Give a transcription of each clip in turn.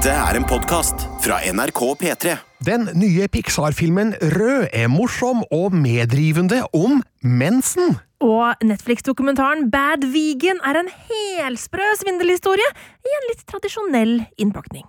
Dette er en podkast fra NRK P3. Den nye Pixar-filmen Rød er morsom og medrivende om mensen. Og Netflix-dokumentaren Bad Vegan er en helsprø svindelhistorie i en litt tradisjonell innpakning.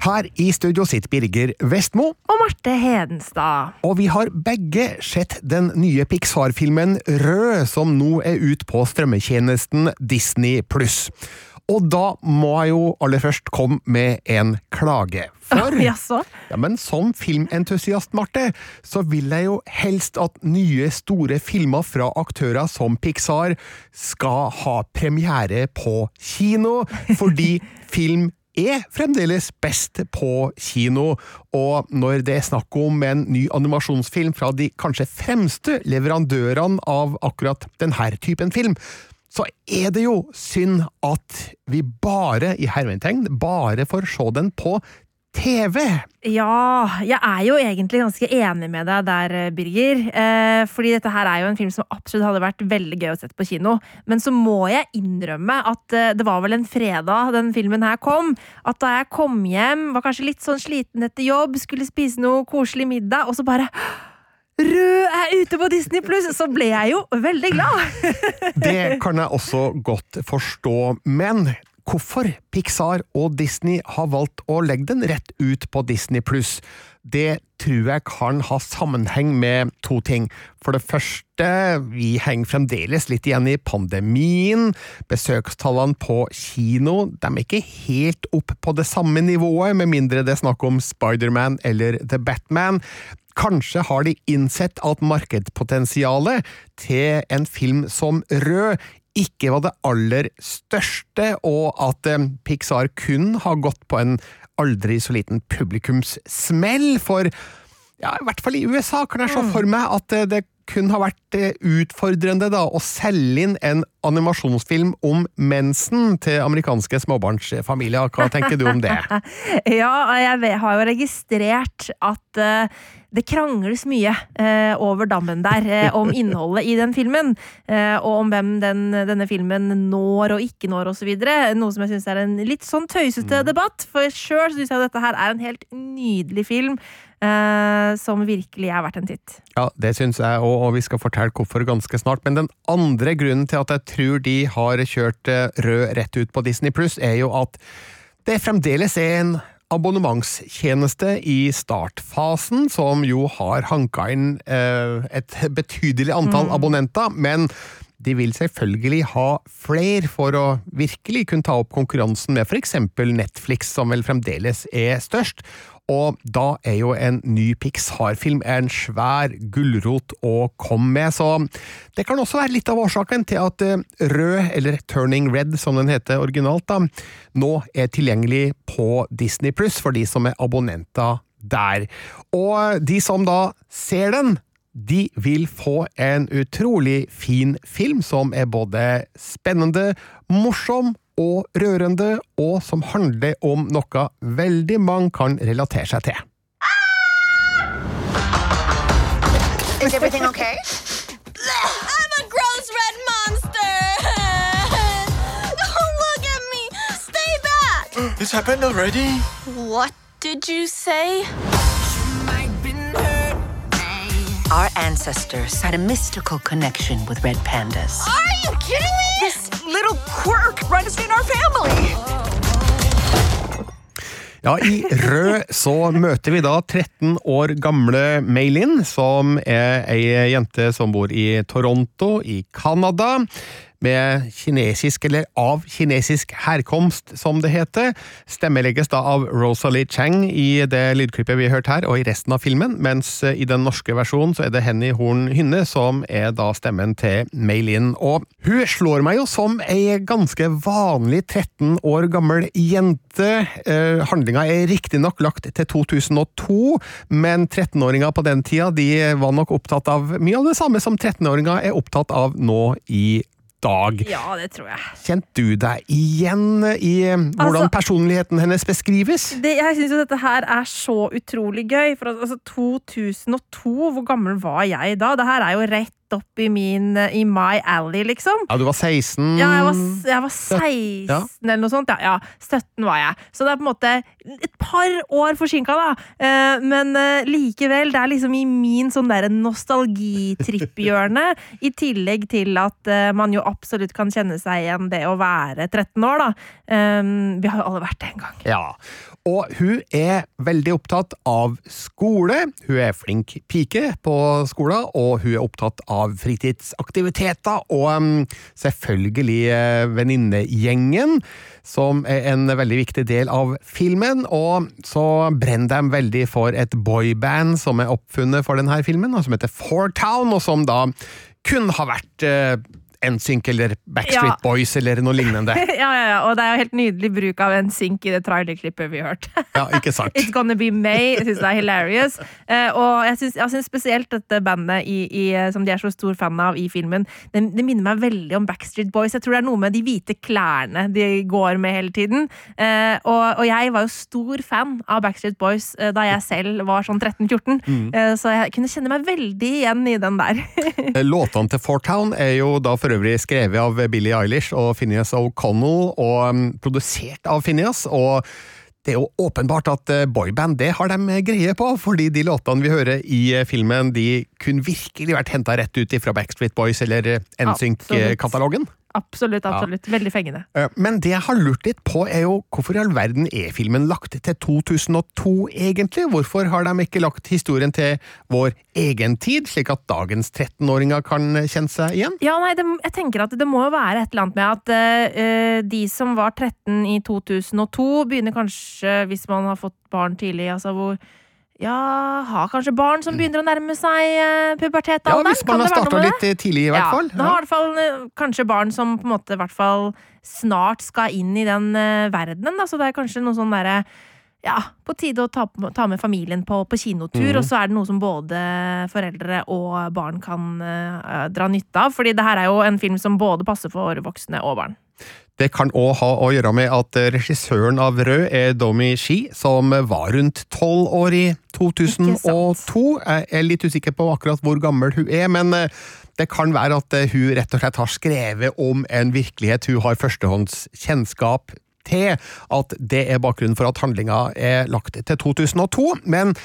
Her i studio sitter Birger Vestmo, Og Marte Hedenstad. og vi har begge sett den nye Pixar-filmen Rød, som nå er ut på strømmetjenesten Disney pluss. Og da må jeg jo aller først komme med en klage. For Jaså? Ja, men som filmentusiast, Marte, så vil jeg jo helst at nye, store filmer fra aktører som Pixar skal ha premiere på kino, fordi film er fremdeles best på kino, og når det er snakk om en ny animasjonsfilm fra de kanskje fremste leverandørene av akkurat denne typen film, så er det jo synd at vi bare, i hermetegn, bare får se den på TV. Ja, jeg er jo egentlig ganske enig med deg der, Birger. Eh, fordi dette her er jo en film som absolutt hadde vært veldig gøy å sette på kino. Men så må jeg innrømme at eh, det var vel en fredag den filmen her kom. At da jeg kom hjem, var kanskje litt sånn sliten etter jobb, skulle spise noe koselig middag, og så bare Rød er ute på Disney pluss! Så ble jeg jo veldig glad! Det kan jeg også godt forstå, men hvorfor Pixar og Disney har valgt å legge den rett ut på Disney pluss, det tror jeg kan ha sammenheng med to ting. For det første, vi henger fremdeles litt igjen i pandemien. Besøkstallene på kino de er ikke helt opp på det samme nivået, med mindre det er snakk om Spiderman eller The Batman. Kanskje har de innsett at markedspotensialet til en film som Rød ikke var det aller største, og at eh, Pixar kun har gått på en aldri så liten publikumssmell, for ja, i hvert fall i USA kan jeg se for meg at eh, det kun har vært eh, utfordrende da, å selge inn en animasjonsfilm om mensen til amerikanske småbarnsfamilier. Hva tenker du om det? Ja, jeg har jo registrert at eh, det krangles mye eh, over dammen der eh, om innholdet i den filmen. eh, og om hvem den, denne filmen når og ikke når, osv. Noe som jeg syns er en litt sånn tøysete debatt. For sjøl syns jeg dette her er en helt nydelig film. eh, som virkelig er verdt en titt. Ja, det syns jeg òg, og vi skal fortelle hvorfor ganske snart. Men den andre grunnen til at jeg tror de har kjørt eh, rød rett ut på Disney Pluss, er jo at det fremdeles er en abonnementstjeneste i startfasen, som jo har hanka inn eh, et betydelig antall abonnenter, men de vil selvfølgelig ha flere for å virkelig kunne ta opp konkurransen med for eksempel Netflix, som vel fremdeles er størst. Og da er jo en ny Pixar-film en svær gulrot å komme med, så det kan også være litt av årsaken til at eh, Rød, eller Turning Red som den heter originalt, da, nå er tilgjengelig på Disney Pluss for de som er abonnenter der. Og de som da ser den, de vil få en utrolig fin film som er både spennende, morsom og rørende, og som handler om noe veldig mange kan relatere seg til. Is everything okay? I'm a gross red monster! Don't look at me! Stay back! This happened already? What did you say? Our ancestors had a mystical connection with red pandas. Are you kidding me? Runs in our family. Ja, I Rød så møter vi da 13 år gamle Maylin, som er ei jente som bor i Toronto i Canada. Med kinesisk, eller av kinesisk herkomst, som det heter. Stemmelegges da av Rosalie Chang i det lydklippet vi har hørt her, og i resten av filmen, mens i den norske versjonen så er det Henny Horn Hynne som er da stemmen til Maylin. Og hun slår meg jo som ei ganske vanlig 13 år gammel jente. Eh, handlinga er riktignok lagt til 2002, men 13-åringer på den tida de var nok opptatt av mye av det samme som 13-åringer er opptatt av nå i dag. Ja, det tror jeg. Kjente du deg igjen i eh, hvordan Altså- personligheten hennes beskrives? Det, jeg syns jo dette her er så utrolig gøy. For altså, 2002, hvor gammel var jeg da? Det her er jo rett opp i min I my alley, liksom. Ja, du var 16 Ja, jeg var, jeg var 16 Ja. eller noe sånt. Ja, ja, 17 var jeg. Så det er på en måte et par år forsinka, da. Eh, men eh, likevel, det er liksom i min sånn derre nostalgitripphjørne. I tillegg til at eh, man jo absolutt kan kjenne seg igjen det å være 13 år, da. Eh, vi har jo alle vært det en gang. Ja, og hun er veldig opptatt av skole. Hun er flink pike på skolen, og hun er opptatt av fritidsaktiviteter, og selvfølgelig eh, venninnegjengen, som er en veldig viktig del av filmen. Og så brenner de veldig for et boyband som er oppfunnet for denne filmen, som heter Four Town, og som da kun har vært eh, NSYNC eller Backstreet Ja. Boys eller noe lignende. ja, ja, ja, og det er jo helt nydelig bruk av NSYNC i det trailerklippet vi har hørt. Ja, ikke sant? It's Gonna Be May. Jeg syns det er hilarious. Uh, og jeg syns, spesielt dette bandet i, i, som de er så stor fan av i filmen, det, det minner meg veldig om Backstreet Boys. Jeg tror det er noe med de hvite klærne de går med hele tiden. Uh, og, og jeg var jo stor fan av Backstreet Boys uh, da jeg selv var sånn 13-14, eh, så jeg kunne kjenne meg veldig igjen i den der. Låtene til Fortown er jo da for øvrig skrevet av Billie Eilish og Phineas O'Connell, og um, produsert av Phineas. og det er jo åpenbart at eh, boyband det har de greie på, fordi de låtene vi hører i eh, filmen, de kunne virkelig vært henta rett ut fra Backstreet Boys eller eh, NSYNC-katalogen. Absolutt, absolutt. Veldig fengende. Eh, Men det jeg har lurt litt på, er jo hvorfor i all verden er filmen lagt til 2002, egentlig? Hvorfor har de ikke lagt historien til vår egen tid, slik at dagens 13-åringer kan kjenne seg igjen? Ja, nei, det, jeg tenker at det må jo være et eller annet med at uh, de som var 13 i 2002, begynner kanskje, hvis man har fått barn tidlig, altså hvor ja, har kanskje barn som begynner å nærme seg uh, Ja, hvis man har starta litt eh, tidlig, i hvert fall. Ja, har i hvert fall eh, kanskje barn som på en måte hvert fall snart skal inn i den uh, verdenen, da, så det er kanskje noe sånn derre ja, på tide å ta, ta med familien på, på kinotur, mm. og så er det noe som både foreldre og barn kan uh, dra nytte av. Fordi det her er jo en film som både passer for voksne og barn. Det kan òg ha å gjøre med at regissøren av Rød er Domi Shi, som var rundt tolv år i 2002. Jeg er litt usikker på akkurat hvor gammel hun er, men eh, det kan være at eh, hun rett og slett har skrevet om en virkelighet hun har førstehånds kjennskap til, at det er bakgrunnen for at handlinga er lagt til 2002. men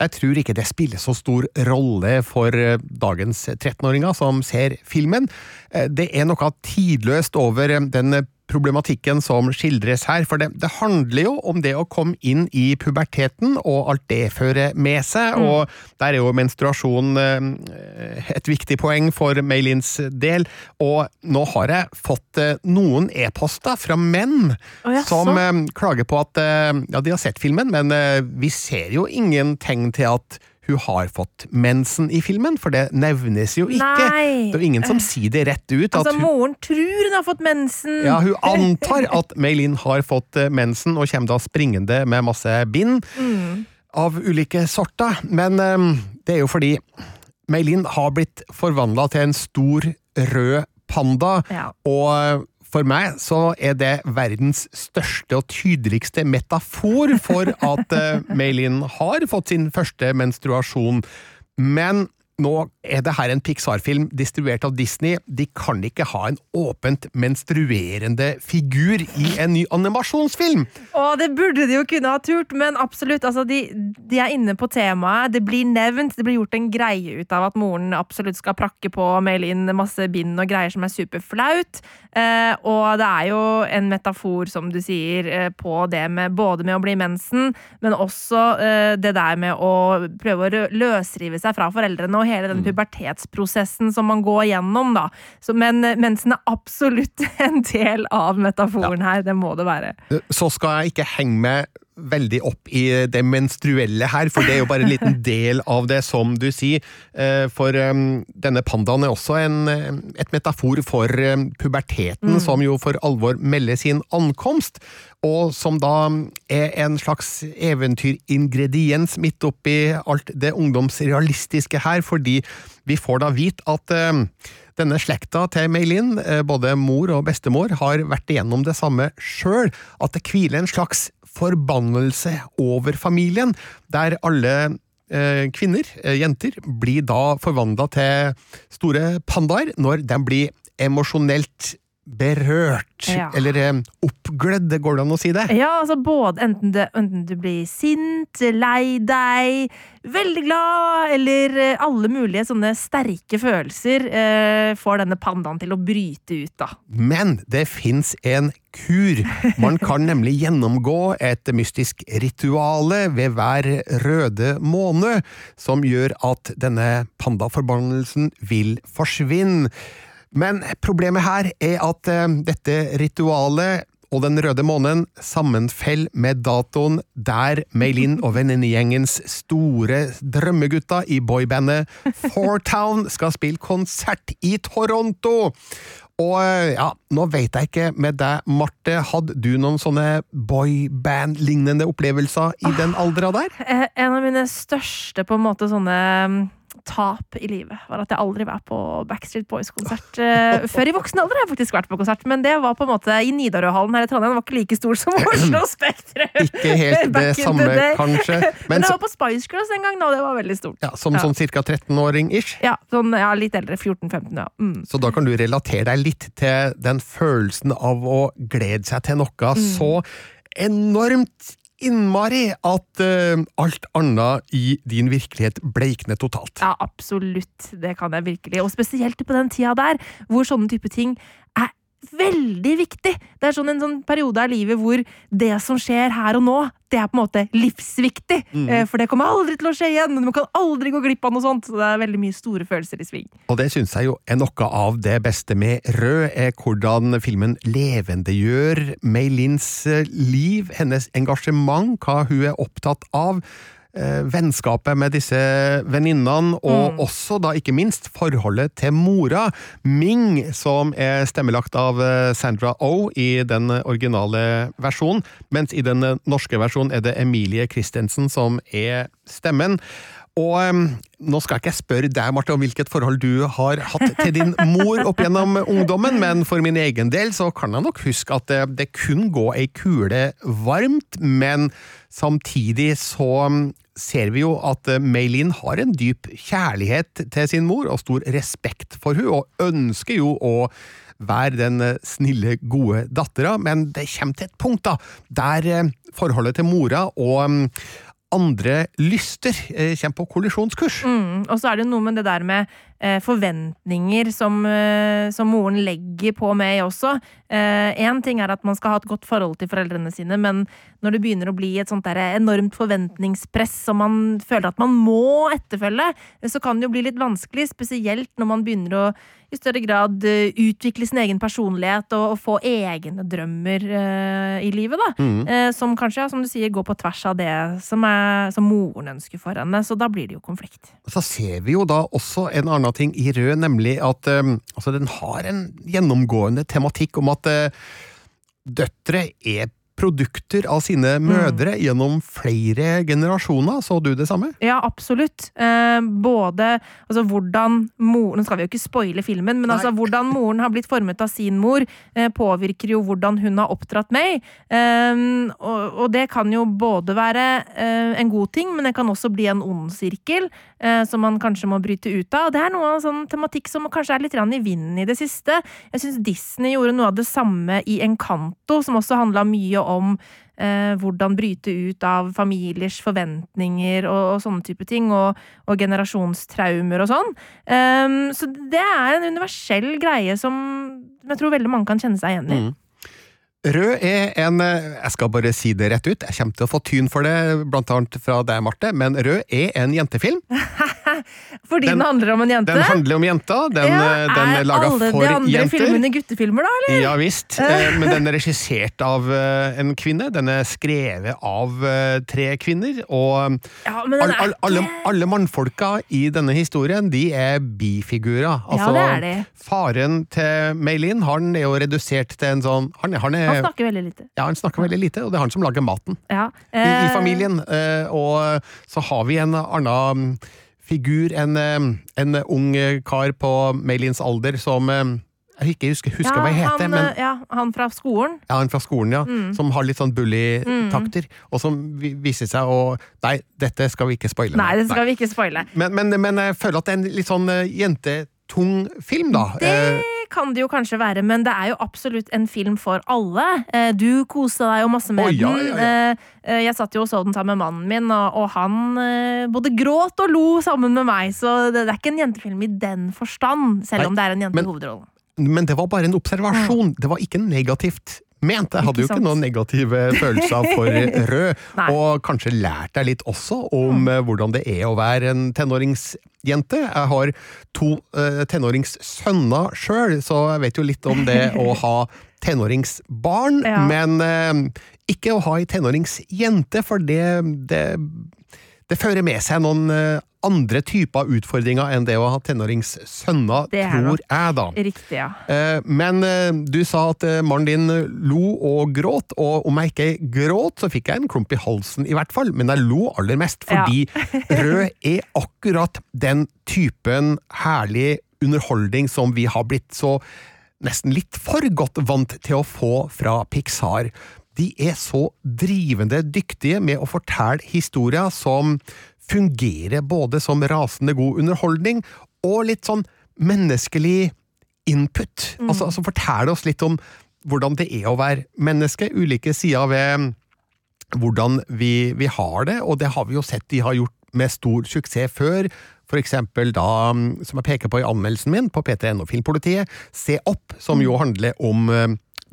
jeg tror ikke det spiller så stor rolle for eh, dagens 13-åringer som ser filmen. Eh, Det er noe tidløst over eh, den problematikken som skildres her, for det, det handler jo om det å komme inn i puberteten og alt det fører med seg, og der er jo menstruasjon eh, et viktig poeng for Maylins del, og nå har jeg fått eh, noen e-poster fra menn oh, ja, som eh, klager på at ja, de har sett filmen, men vi ser jo ingen tegn til at hun har fått mensen i filmen, for det nevnes jo ikke. Nei. Det er jo ingen som sier det rett ut. At Altså, hun, moren tror hun har fått mensen! ja, hun antar at Meilin har fått eh, mensen, og kommer da springende med masse bind Mm. av ulike sorter. Men um, det er jo fordi Meilin har blitt forvandla til en stor, rød panda. Ja. Og for meg så er det verdens største og tydeligste metafor for at uh, Maylin har fått sin første menstruasjon. Men nå er det her en Pixar-film distribuert av Disney. De kan ikke ha en åpent menstruerende figur i en ny animasjonsfilm! Å, det burde de jo kunne ha turt, men absolutt. Altså, de, de er inne på temaet. Det blir nevnt. Det blir gjort en greie ut av at moren absolutt skal prakke på og maile inn masse bind og greier som er superflaut. Eh, og det er jo en metafor, som du sier, eh, på det med både med å bli mensen, men også eh, det der med å prøve å løsrive seg fra foreldrene og hele den pubertetsprosessen som man går gjennom, da. Så, men eh, mensen er absolutt en del av metaforen her. Det må det være. Så skal jeg ikke henge meg veldig opp i det menstruelle her, for det er jo bare en liten del av det, som du sier. Eh, For eh, denne pandaen er også en, eh, et metafor for puberteten, puberteten, som jo for alvor melder sin ankomst, og som da er en slags eventyringrediens midt oppi alt det ungdomsrealistiske her, fordi vi får da vite at denne slekta til Meilin, både mor og bestemor, har vært igjennom det samme sjøl, at det hviler en slags forbannelse over familien, der alle eh, kvinner, eh, jenter, blir da forvandla til store pandaer når de blir emosjonelt berørt, Ja. eller eh, oppglødd, går det an å si det? Ja, altså både enten, det, enten du blir sint, lei deg, veldig glad, eller eh, alle mulige sånne sterke følelser eh, får denne pandaen til å bryte ut, da. Men det fins en kur. Man kan nemlig gjennomgå et mystisk rituale ved hver røde måned, som gjør at denne pandaforbannelsen vil forsvinne. Men problemet her er at eh, dette ritualet og Den røde månen sammenfell med datoen der Meilin og venninnegjengens store drømmegutter i boybandet Fourtown skal spille konsert i Toronto! Og eh, ja, nå vet jeg ikke med deg, Marte, hadde du noen sånne boyband-lignende opplevelser i den aldra der? Eh, en av mine største på en måte sånne mm, tap i livet var at jeg aldri var på Backstreet Boys-konsert. uh, før i voksen alder har jeg faktisk vært på konsert, men det var på en måte i Nidarøhallen her i Trondheim. Den var ikke like stor som Oslo Spektrum. Ikke helt det samme, kanskje. Men Men jeg var på Spice Girls en gang, og det var veldig stort. ja, som Ja. sånn ca. 13-åring-ish. Ja, sånn, ja litt eldre. 14-15, ja. Mm. Så da kan du relatere deg litt til den følelsen av å glede seg til noe så enormt innmari at uh, alt annet i din virkelighet bleikner totalt. Ja, absolutt. Det kan jeg virkelig. Og spesielt på den tida der, hvor sånne type ting er veldig viktig. Det er sånn en sånn periode av livet hvor det som skjer her og nå, det er på en måte livsviktig. Mm. For det kommer aldri til å skje igjen. Man kan aldri gå glipp av noe sånt. Så det er veldig mye store følelser i sving. Og det syns jeg jo er noe av det beste med Rød, er hvordan filmen levendegjør Meilins Linns liv, hennes engasjement, hva hun er opptatt av. eh, Vennskapet med disse venninnene, og også da ikke minst forholdet til mora, Ming, som er stemmelagt av Sandra Sandra Oh i den originale versjonen, mens i den eh, norske versjonen er det Emilie Christensen som er stemmen. Og um, nå skal ikke jeg spørre deg, Marte, om hvilket forhold du har hatt til din mor opp gjennom ungdommen, men for min egen del så kan jeg nok huske at det, det kun gå ei kule varmt, men samtidig så ser vi jo at Maylin Meilin har en dyp kjærlighet til sin mor og stor respekt for hun, og ønsker jo å være den eh, snille, gode dattera, men det kommer til et punkt da, der eh, forholdet til mora og andre lyster eh, kommer på kollisjonskurs. Mm. Og så er det noe med det der med eh, forventninger som, eh, som moren legger på meg også. Én ting er at man skal ha et godt forhold til foreldrene sine, men når det begynner å bli et sånt der enormt forventningspress som man føler at man må etterfølge, så kan det jo bli litt vanskelig, spesielt når man begynner å i større grad eh, utvikle sin egen personlighet og, og få egne drømmer uh, i livet, da. Eh, som kanskje, ja, som du sier, går på tvers av det som, er, som moren ønsker for henne. Så da blir det jo konflikt. Så ser vi jo da også en annen ting i Rød, nemlig at um, altså den har en gjennomgående tematikk om at uh, døtre er produkter av sine mødre gjennom flere generasjoner. Så du det samme? Ja, absolutt. Eh, både altså hvordan moren Nå skal vi jo ikke spoile filmen, men altså hvordan moren har blitt formet av sin mor, eh, påvirker jo hvordan hun har oppdratt meg. Eh, og, og det kan jo både være eh, en god ting, men det kan også bli en ond sirkel som man kanskje må bryte ut av. Og det er noe av en sånn tematikk som kanskje er litt i vinden i det siste. Jeg syns Disney gjorde noe av det samme i Encanto, som også handla mye om eh, hvordan bryte ut av familiers forventninger og, og sånne type ting, og, og generasjonstraumer og sånn. Um, så det er en universell greie som jeg tror veldig mange kan kjenne seg igjen i. Mm. Rød er en eh, Jeg skal bare si det rett ut, jeg kommer til å få tyn for det, blant annet fra deg, Marte, men Rød er en jentefilm. Fordi den, Den- handler om en jente. Den handler om jenter, den, ja, eh, den er laga alle de andre filmene guttefilmer, da, eller? Ja visst, eh, men den er regissert av eh, en kvinne. Den er skrevet av tre kvinner, og Ja, all, all, alle, ikke- alle mannfolka i denne historien, de er bifigurer. Altså, det er de. Faren til Meilin, han er jo redusert til en sånn Han, han, er, Han snakker veldig lite. ja, han snakker veldig lite, og det er han som lager maten Ja. i, i familien. Og så har vi en annen figur, en, eh, en ung kar på Maylins alder som eh, jeg ikke husker, husker hva jeg heter, han, men eh, ja, han fra skolen. ja, han fra skolen, ja. Som har litt sånn bully-takter. Og som viser seg å Nei, dette skal vi ikke spoile. Nei, det skal vi ikke spoile. Men, men, men jeg føler at det er en litt sånn eh, jentetung film, da. Eh, Det kan det jo kanskje være, men det er jo absolutt en film for alle. Eh, Du kosa deg jo masse med oh, ja, ja, ja. Eh, eh, Jeg satt jo og så den sammen med mannen min, og, og han både gråt og lo sammen med meg, så det, det er ikke en jentefilm i den forstand, selv Nei, om det er en jente i hovedrollen. Men det var bare en observasjon. Det var ikke negativt ment. Jeg hadde jo ikke noen negative følelser for rød. Og kanskje lært deg litt også om eh, hvordan det er å være en tenåringsjente. Jeg har to tenåringssønner sjøl, så jeg vet jo litt om det å ha tenåringsbarn. Ja. Men eh, ikke å ha ei tenåringsjente, for det, det det fører med seg noen eh, andre typer utfordringer enn det å ha tenåringssønner, er tror jeg, da. Riktig, ja. Eh, Men eh, du sa at eh, mannen din lo og gråt, og om jeg ikke gråt, så fikk jeg en klump i halsen i hvert fall, men jeg lo aller mest fordi Rød er akkurat den typen herlig underholdning som vi har blitt så nesten litt for godt vant til å få fra Pixar. De er så drivende dyktige med å fortelle historier som fungerer både som rasende god underholdning og litt sånn menneskelig input. Altså, altså fortelle oss litt om hvordan det er å være menneske, ulike sider ved hvordan vi, vi har det, og det har vi jo sett de har gjort med stor suksess før. For eksempel da, som jeg peker på i anmeldelsen min på P3NO Filmpolitiet, Se opp, som jo handler om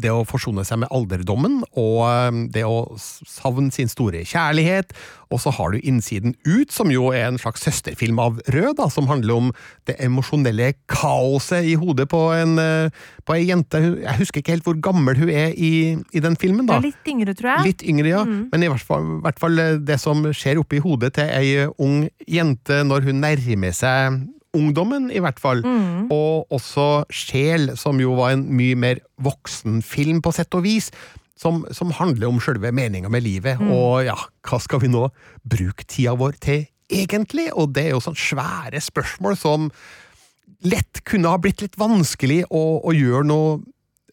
det å forsone seg med alderdommen, og eh, det å savne sin store kjærlighet. Og så har du Innsiden ut, som jo er en slags søsterfilm av Rød, da, som handler om det emosjonelle kaoset i hodet på en, eh, på en, jente. Jeg husker ikke helt hvor gammel hun er i, i den filmen, da. litt yngre, tror jeg. Litt yngre, ja. Men i hvert fall, hvert fall eh, det som skjer oppi hodet til ei ung jente når hun nærmer seg ungdommen, i hvert fall. Og også Sjel, som jo var en mye mer voksenfilm, på sett og vis. Som, som handler om sjølve meninga med livet. Og ja, hva skal vi nå bruke tida vår til egentlig? Og det er jo sånn svære spørsmål som lett kunne ha blitt litt vanskelig å, å gjøre noe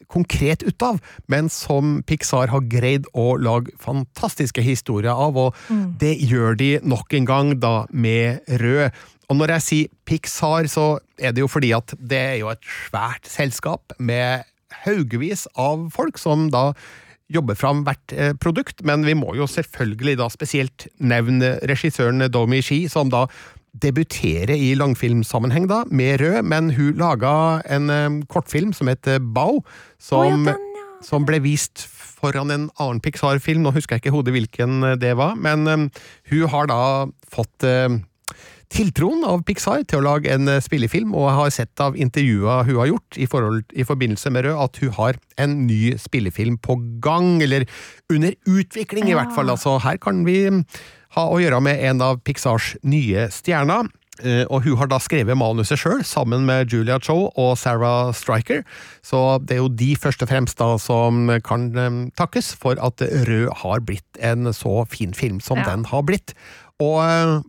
konkret ut av, men som Pixar har greid å lage fantastiske historier av, og det gjør de nok en gang da med Rød. Og når jeg sier Pixar, så er det jo fordi at det er jo et svært selskap med haugevis av folk som da jobber fram hvert eh, produkt, men vi må jo selvfølgelig da spesielt nevne regissøren Domi Shi, som da debuterer i langfilmsammenheng da, med Rød, men hun laga en eh, kortfilm som heter Bao, som, Å, ja, den, ja. som ble vist foran en annen Pixar-film, nå husker jeg ikke hodet hvilken eh, det var, men hun har da fått tiltroen av Pixar til å lage en eh, spillefilm, og jeg har sett av intervjuer hun har gjort i, forhold, i forbindelse med Rød, at hun har en ny spillefilm på gang, eller under utvikling i hvert fall. Altså, her kan vi ha å gjøre med en av Pixars nye stjerner. Eh, Og hun har da skrevet manuset sjøl, sammen med Julia Cho og Sarah Striker. Så det er jo de først og fremst da som kan eh, takkes for at Rød har blitt en så fin film som Ja. den har blitt. Og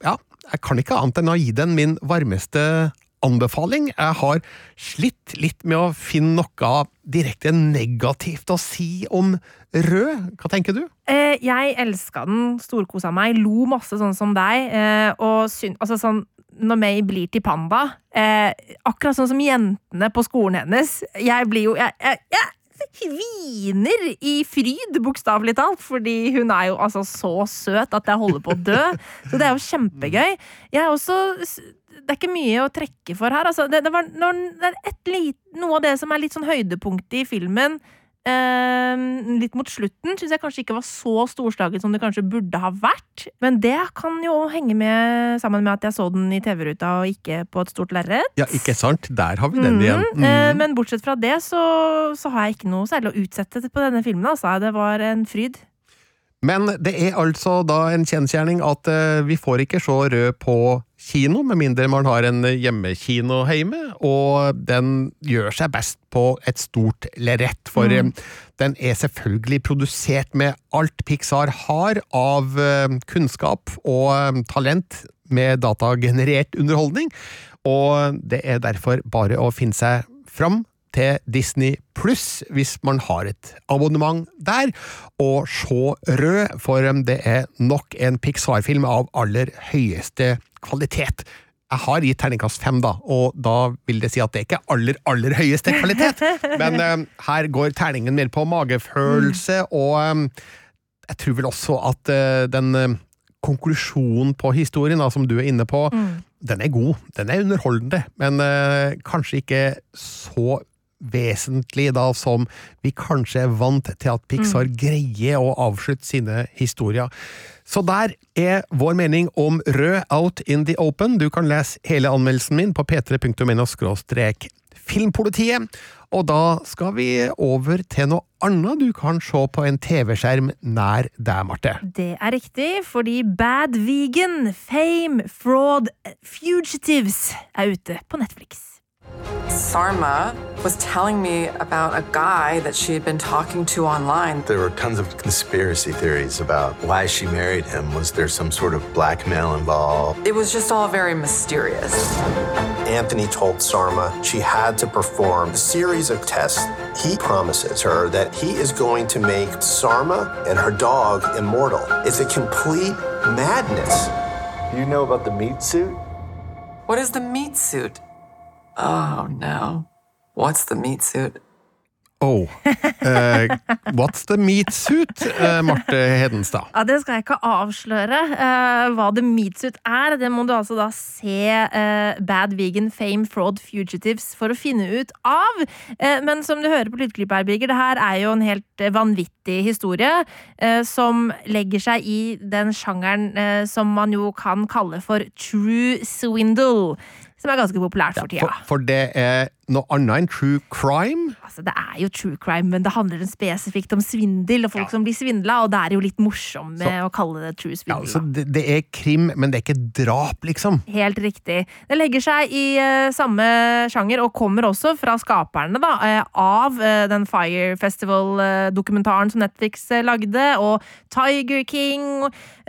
ja, jeg kan ikke annet enn å gi den min varmeste anbefaling. Jeg har slitt litt med å finne noe direkte negativt å si om Rød. Hva tenker du? Eh, jeg elska den, storkosa meg, lo masse sånn som deg. Eh, og syn, altså sånn, når May blir til panda, eh, akkurat sånn som jentene på skolen hennes Jeg blir jo Jeg, jeg, jeg hviner i fryd, bokstavelig talt, fordi hun er jo altså så søt at jeg holder på å dø. Så det er jo kjempegøy. Jeg er også det er ikke mye å trekke for her. Altså, det, det, var, når, det er noe av det som er litt sånn høydepunktet i filmen, eh, litt mot slutten, syns jeg kanskje ikke var så storslaget som det kanskje burde ha vært. Men det kan jo henge med sammen med at jeg så den i TV-ruta og ikke på et stort lerret. Ja, ikke sant? Der har vi den igjen. Mm. Eh, Mm. Men bortsett fra det, så, så har jeg ikke noe særlig å utsette på denne filmen. Altså. Det var en fryd. Men det er altså da en kjensgjerning at eh, vi får ikke se Rød på kino, med mindre man har en hjemmekino hjemme, og den gjør seg best på et stort lerret, for mm. den er selvfølgelig produsert med alt Pixar har av eh, kunnskap og eh, talent med datagenerert underholdning, og det er derfor bare å finne seg fram til Disney pluss hvis man har et abonnement der, og se Rød, for det er nok en Pixar-film av aller høyeste kvalitet. Jeg har gitt terningkast fem, da, og da vil det si at det ikke er aller, aller høyeste kvalitet, men eh, her går terningen mer på magefølelse, og um, jeg tror vel også at uh, den uh, konklusjonen på historien, da, som du er inne på, den er god. Den er underholdende, men uh, kanskje ikke så vesentlig da som vi kanskje er vant til at Pixar greier å avslutte sine historier. Så der er vår mening om Rød Out in the Open. Du kan lese hele anmeldelsen min på p3.no filmpolitiet. Og da skal vi over til noe annet du kan se på en TV-skjerm nær deg, Marte. Det er riktig, fordi Bad Vegan, Fame, Fraud, Fugitives er ute på Netflix. Sarma was telling me about a guy that she had been talking to online. There were tons of conspiracy theories about why she married him. Was there some sort of blackmail involved? It was just all very mysterious. Anthony told Sarma she had to perform a series of tests. He promises her that he is going to make Sarma and her dog immortal. It's a complete madness. You know about the meat suit? What is the meat suit? Oh no. What's the meat suit? Oh. Uh, what's the meat suit, uh, Marte Hedenstad? Ja, Det skal jeg ikke avsløre. uh, hva The Meat Suit er, det må du altså da se eh, Bad Vegan Fame Fraud Fugitives for å finne ut av. Eh, men som du hører på lydklippet her, Birger, det her er jo en helt vanvittig historie eh, som legger seg i den sjangeren som man jo kan kalle for true swindle. Som er ganske populært for tida. For, for det er noe annet enn true crime? Altså, det er jo true crime, men det handler spesifikt om svindel og folk som blir svindla, og det er jo litt morsomt med å kalle det true Ja, altså, det, det er krim, men det er ikke drap, liksom. Helt riktig. Det legger seg i uh, samme sjanger, og kommer også fra skaperne da, uh, av uh, den Fire Festival-dokumentaren som Netflix lagde, og Tiger King.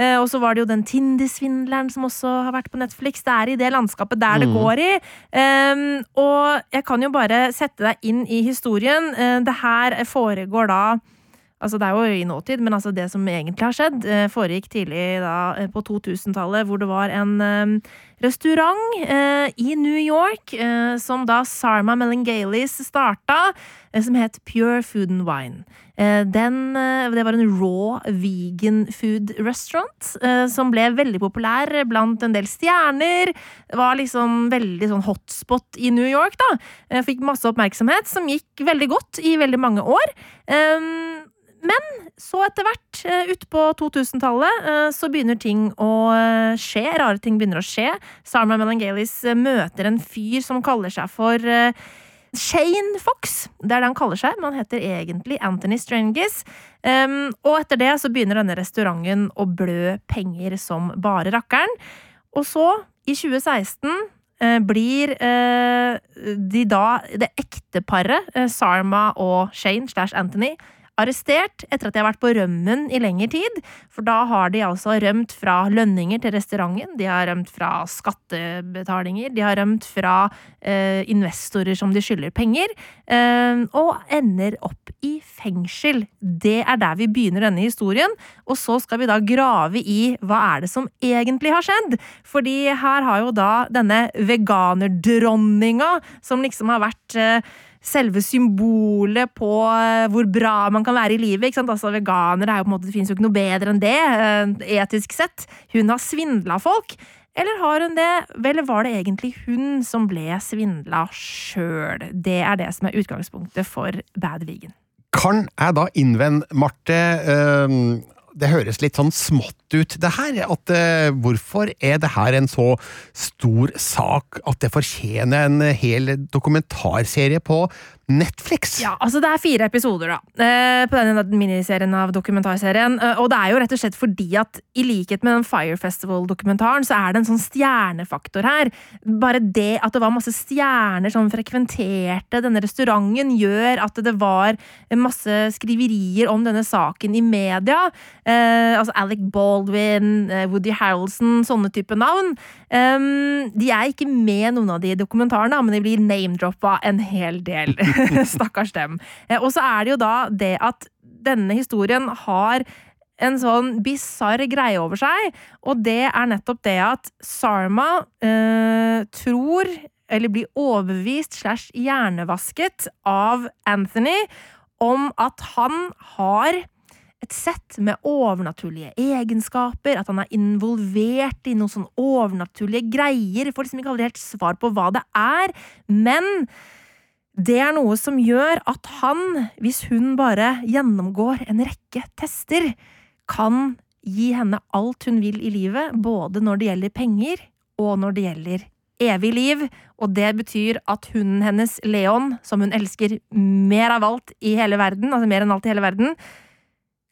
og så var det jo den Tinder-svindleren som også har vært på Netflix. Det er i det landskapet der det går i. Um, og jeg kan jo bare sette deg inn i historien. Eh, det her foregår da Altså, det er jo i nåtid, men altså det som egentlig har skjedd, eh, foregikk tidlig da eh, på 2000-tallet, hvor det var en restaurant i New York som da Sarma Melangalis starta, som het Pure Food and Wine. Eh, den, eh, det var en raw vegan food restaurant eh, som ble veldig populær blant en del stjerner. Det var liksom veldig sånn hotspot i New York, da. Fikk masse oppmerksomhet, som gikk veldig godt i veldig mange år. Um, men så etter hvert, utpå 2000-tallet, eh, så begynner ting å skje. Rare ting begynner å skje. Sarma Melangelis møter en fyr som kaller seg for Shane Fox. Det er det han kaller seg, men han heter egentlig Anthony Strangis. Um, og etter det så begynner denne restauranten å blø penger som bare rakkeren. Og så, i 2016 uh, blir uh, de da, det ekteparet, uh, Sarma og Shane slash Anthony, arrestert etter at de har vært på rømmen i lengre tid. For da har de altså rømt fra lønninger til restauranten, de har rømt fra skattebetalinger, de har rømt fra eh, investorer som de skylder penger, eh, og ender opp i fengsel. Det er der vi begynner denne historien, og så skal vi da grave i hva er det som egentlig har skjedd. Fordi her har jo da denne veganerdronninga, som liksom har vært eh, selve symbolet på eh, hvor bra man kan være i livet. ikke sant? Altså Veganere er jo på en måte, det finnes jo ikke noe bedre enn det, eh, etisk sett. Hun har svindla folk. Eller har hun det? Vel, var det egentlig hun som ble svindla sjøl? Det er det som er utgangspunktet for Bad Vegan. Kan jeg da innvende, Marte Det høres litt sånn smått ut, det her. At uh, hvorfor er det her en så stor sak at det fortjener en hel dokumentarserie på Netflix. Ja, altså Det er fire episoder da, uh, på denne miniserien av dokumentarserien. Uh, og det er jo rett og slett fordi at i likhet med den Fire Festival-dokumentaren, så er det en sånn stjernefaktor her. Bare det at det var masse stjerner som frekventerte denne restauranten, gjør at det var masse skriverier om denne saken i media. Altså Alec Baldwin, eh, Woody Harrelson, sånne type navn. Um, de er ikke med noen av de dokumentarene, men de blir name-droppa en hel del. Stakkars dem. Eh, og så er det jo da det at denne historien har en sånn bisarr greie over seg, og det er nettopp det at Sarma eh, tror, eller blir overbevist slash hjernevasket av Anthony om at han har et sett med overnaturlige egenskaper, at han er involvert i noen sånn overnaturlige greier. Får liksom ikke aldri helt svar på hva det er, men det er noe som gjør at han, hvis hun bare gjennomgår en rekke tester, kan gi henne alt hun vil i livet, både når det gjelder penger og når det gjelder evig liv, og det betyr at hunden hennes, Leon, som hun elsker mer av alt i hele verden, altså mer enn alt i hele verden,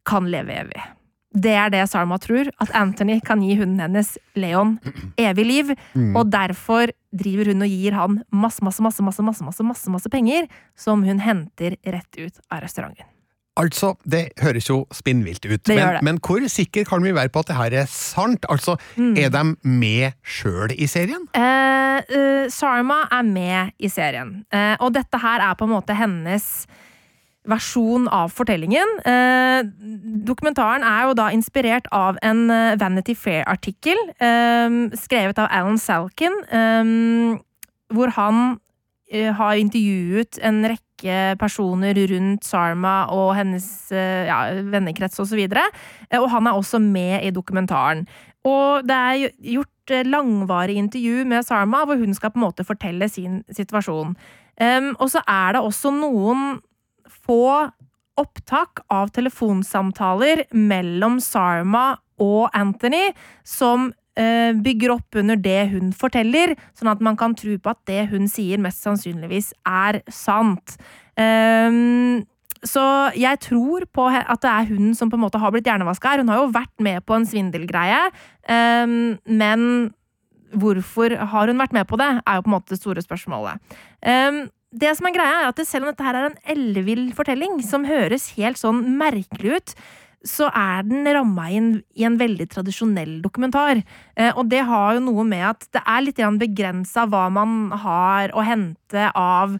kan leve evig. Det er det Sarma tror, at Anthony kan gi hunden hennes, Leon, evig liv, og derfor driver hun og gir han masse, masse, masse, masse, masse, masse, masse, masse penger som hun henter rett ut av restauranten. Altså, det høres jo spinnvilt ut, Det men, det. men hvor sikker kan vi være på at det her er sant? Altså, Mm. er de med sjøl i serien? Eh, eh, Sarma er med i serien, eh, og dette her er på en måte hennes versjon av fortellingen. Eh, dokumentaren er jo da inspirert av en eh, Vanity Fair-artikkel eh, skrevet av Alan Salkin, eh, hvor han eh, har intervjuet en rekke personer rundt Sarma og hennes eh, ja, vennekrets osv. Og, så og han er også med i dokumentaren. Og det er gjort langvarig intervju med Sarma, hvor hun skal på en måte fortelle sin situasjon. Og så er det også noen få opptak av telefonsamtaler mellom Sarma og Anthony som eh, bygger opp under det hun forteller, sånn at man kan tro på at det hun sier, mest sannsynligvis er sant. Um, så jeg tror på at det er hun som på en måte har blitt hjernevaska her. Hun har jo vært med på en svindelgreie, um, men hvorfor har hun vært med på det, er jo på en måte det store spørsmålet. Um, det som er greia, er at selv om dette her er en ellevill fortelling, som høres helt sånn merkelig ut, så er den ramma inn i en veldig tradisjonell dokumentar. Eh, og det har jo noe med at det er litt begrensa hva man har å hente av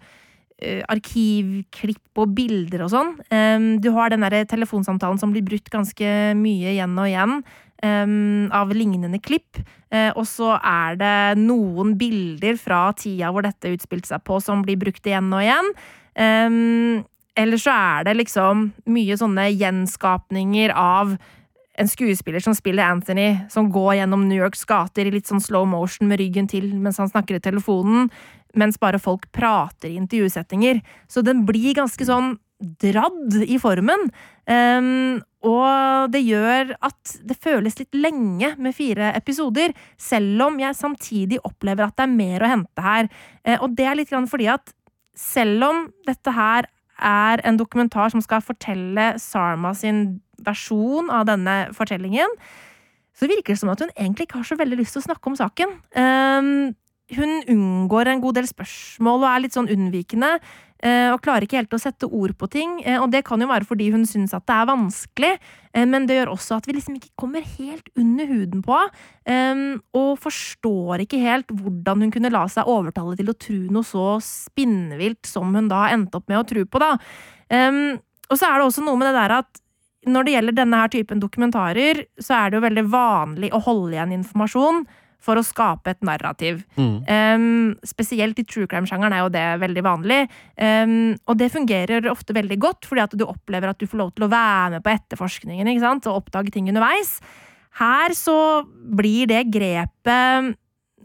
eh, arkivklipp og bilder og sånn. Um, du har den der telefonsamtalen som blir brutt ganske mye igjen og igjen. Um, av lignende klipp. Uh, og så er det noen bilder fra tida hvor dette utspilte seg på, som blir brukt igjen og igjen. Um, eller så er det liksom mye sånne gjenskapninger av en skuespiller som spiller Anthony, som går gjennom New Yorks gater i litt sånn slow motion med ryggen til mens han snakker i telefonen, mens bare folk prater i intervjusettinger. Så den blir ganske sånn dradd i formen. Um, og det gjør at det føles litt lenge med fire episoder, selv om jeg samtidig opplever at det er mer å hente her. Uh, og det er litt grann fordi at selv om dette her er en dokumentar som skal fortelle Sarma sin versjon av denne fortellingen, så virker det som at hun egentlig ikke har så veldig lyst til å snakke om saken. Um, hun unngår en god del spørsmål og er litt sånn unnvikende. Eh, Og klarer ikke helt å sette ord på ting. eh, Og det kan jo være fordi hun syns at det er vanskelig, eh, men det gjør også at vi liksom ikke kommer helt under huden på henne. Og forstår ikke helt hvordan hun kunne la seg overtale til å tro noe så spinnvilt som hun da endte opp med å tro på, da. Um, Og så er det også noe med det der at når det gjelder denne her typen dokumentarer, så er det jo veldig vanlig å holde igjen informasjon for å skape et narrativ. Um, spesielt i true crime-sjangeren er jo det veldig vanlig. Um, og det fungerer ofte veldig godt, fordi at du opplever at du får lov til å være med på etterforskningen ikke sant? og oppdage ting underveis. Her så blir det grepet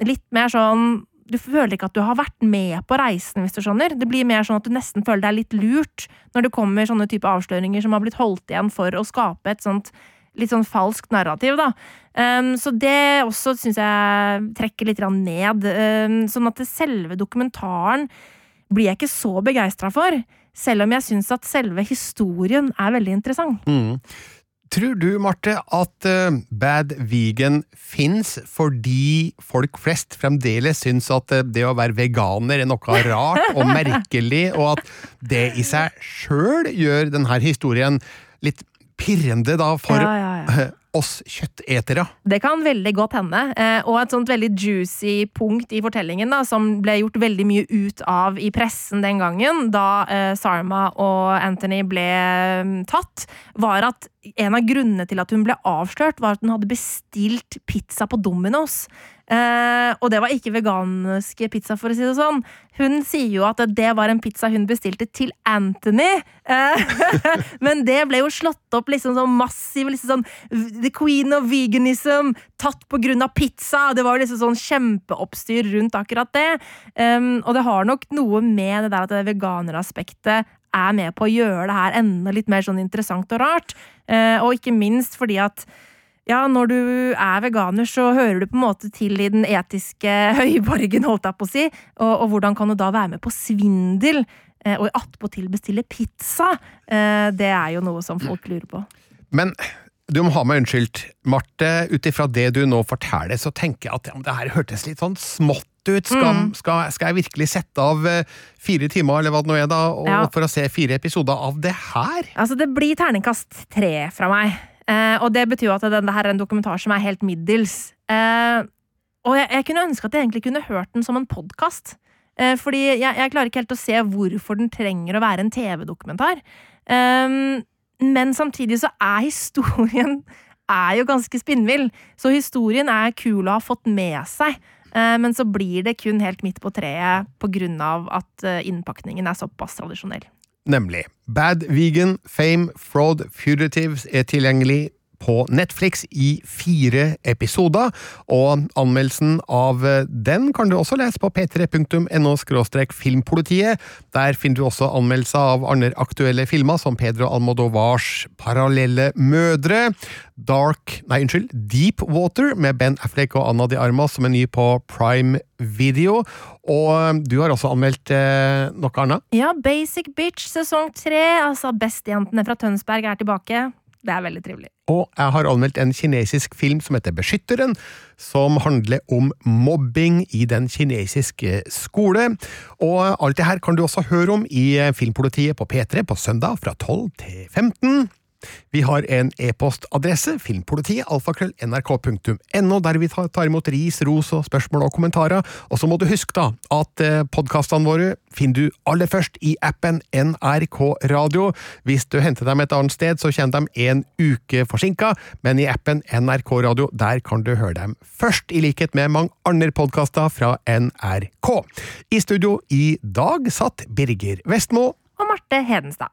litt mer sånn du føler ikke at du har vært med på reisen, hvis du skjønner. Det blir mer sånn at du nesten føler deg litt lurt når det kommer sånne type avsløringer som har blitt holdt igjen for å skape et sånt litt sånn falskt narrativ, da. Um, så det også syns jeg trekker litt ned. Um, sånn at det selve dokumentaren blir jeg ikke så begeistra for. Selv om jeg syns at selve historien er veldig interessant. Mm. Tror du, Marte, at uh, Bad Vegan fins fordi folk flest fremdeles syns at uh, det å være veganer er noe rart og merkelig, og at det i seg sjøl gjør denne historien litt pirrende da for Ja, ja, ja. oss kjøttetere? Det kan veldig godt hende. Eh, og et sånt veldig juicy punkt i fortellingen da, som ble gjort veldig mye ut av i pressen den gangen, da eh, Sarma og Anthony ble mm, tatt, var at en av grunnene til at hun ble avslørt, var at hun hadde bestilt pizza på Domino's. Eh, og det var ikke veganske pizza, for å si det sånn. Hun sier jo at det var en pizza hun bestilte til Anthony. Eh, men det ble jo slått opp liksom sånn massiv liksom sånn The queen of veganism, tatt på grunn av pizza. Det var jo liksom sånn kjempeoppstyr rundt akkurat det. Um, og det har nok noe med det der at det veganeraspektet er med på å gjøre det her enda litt mer sånn interessant og rart. Eh, og ikke minst fordi at ja, når du er veganer, så hører du på en måte til i den etiske høyborgen, holdt jeg på å si. Og, og hvordan kan du da være med på svindel, eh, og attpåtil bestille pizza? Eh, det er jo noe som folk lurer på. Men du må ha meg unnskyldt, Marte. Ut ifra det du nå forteller, så tenker jeg at ja, det her hørtes litt sånn smått ut. Skal, Mm. skal, skal jeg virkelig sette av eh, fire timer, eller hva det nå er, da, og, Ja. for å se fire episoder av det her? Altså, det blir terningkast tre fra meg. Eh, og det betyr jo at denne her er en dokumentar som er helt middels. Eh, og jeg, jeg kunne ønske at jeg egentlig kunne hørt den som en podkast. Eh, fordi jeg, jeg klarer ikke helt å se hvorfor den trenger å være en TV-dokumentar. Eh, men samtidig så er historien er jo ganske spinnvill. Så historien er kul å ha fått med seg. Eh, Men så blir det kun helt midt på treet av at eh, innpakningen er såpass tradisjonell. Nemlig. Bad Vegan, Fame, Fraud, Fugitives er tilgjengelig på Netflix i fire episoder, og anmeldelsen av den kan du også lese på p3.no filmpolitiet. Der finner du også anmeldelser av andre aktuelle filmer, som Pedro Almodovars Parallelle mødre, Dark Nei, unnskyld, Deep Water med Ben Affleck og Anna de Armas som er ny på Prime Video. Og du har også anmeldt eh, noe annet? Ja, Basic Bitch sesong tre. Altså, Bestejentene fra Tønsberg er tilbake. Det er veldig trivelig. Og jeg har anmeldt en kinesisk film som heter Beskytteren, som handler om mobbing i den kinesiske skole. Og alt det her kan du også høre om i Filmpolitiet på P3 på søndag fra 12 til 15. Vi har en e-postadresse, filmpolitiet, alfakrøll, der vi tar imot ris, ros og spørsmål og kommentarer. Og så må du huske da, at podkastene våre finner du aller først i appen NRK Radio. Hvis du henter dem et annet sted, så kommer de en uke forsinka, men i appen NRK Radio, der kan du høre dem først, i likhet med mange andre podkaster fra NRK. I studio i dag satt Birger Vestmo. Og Marte Hedenstad.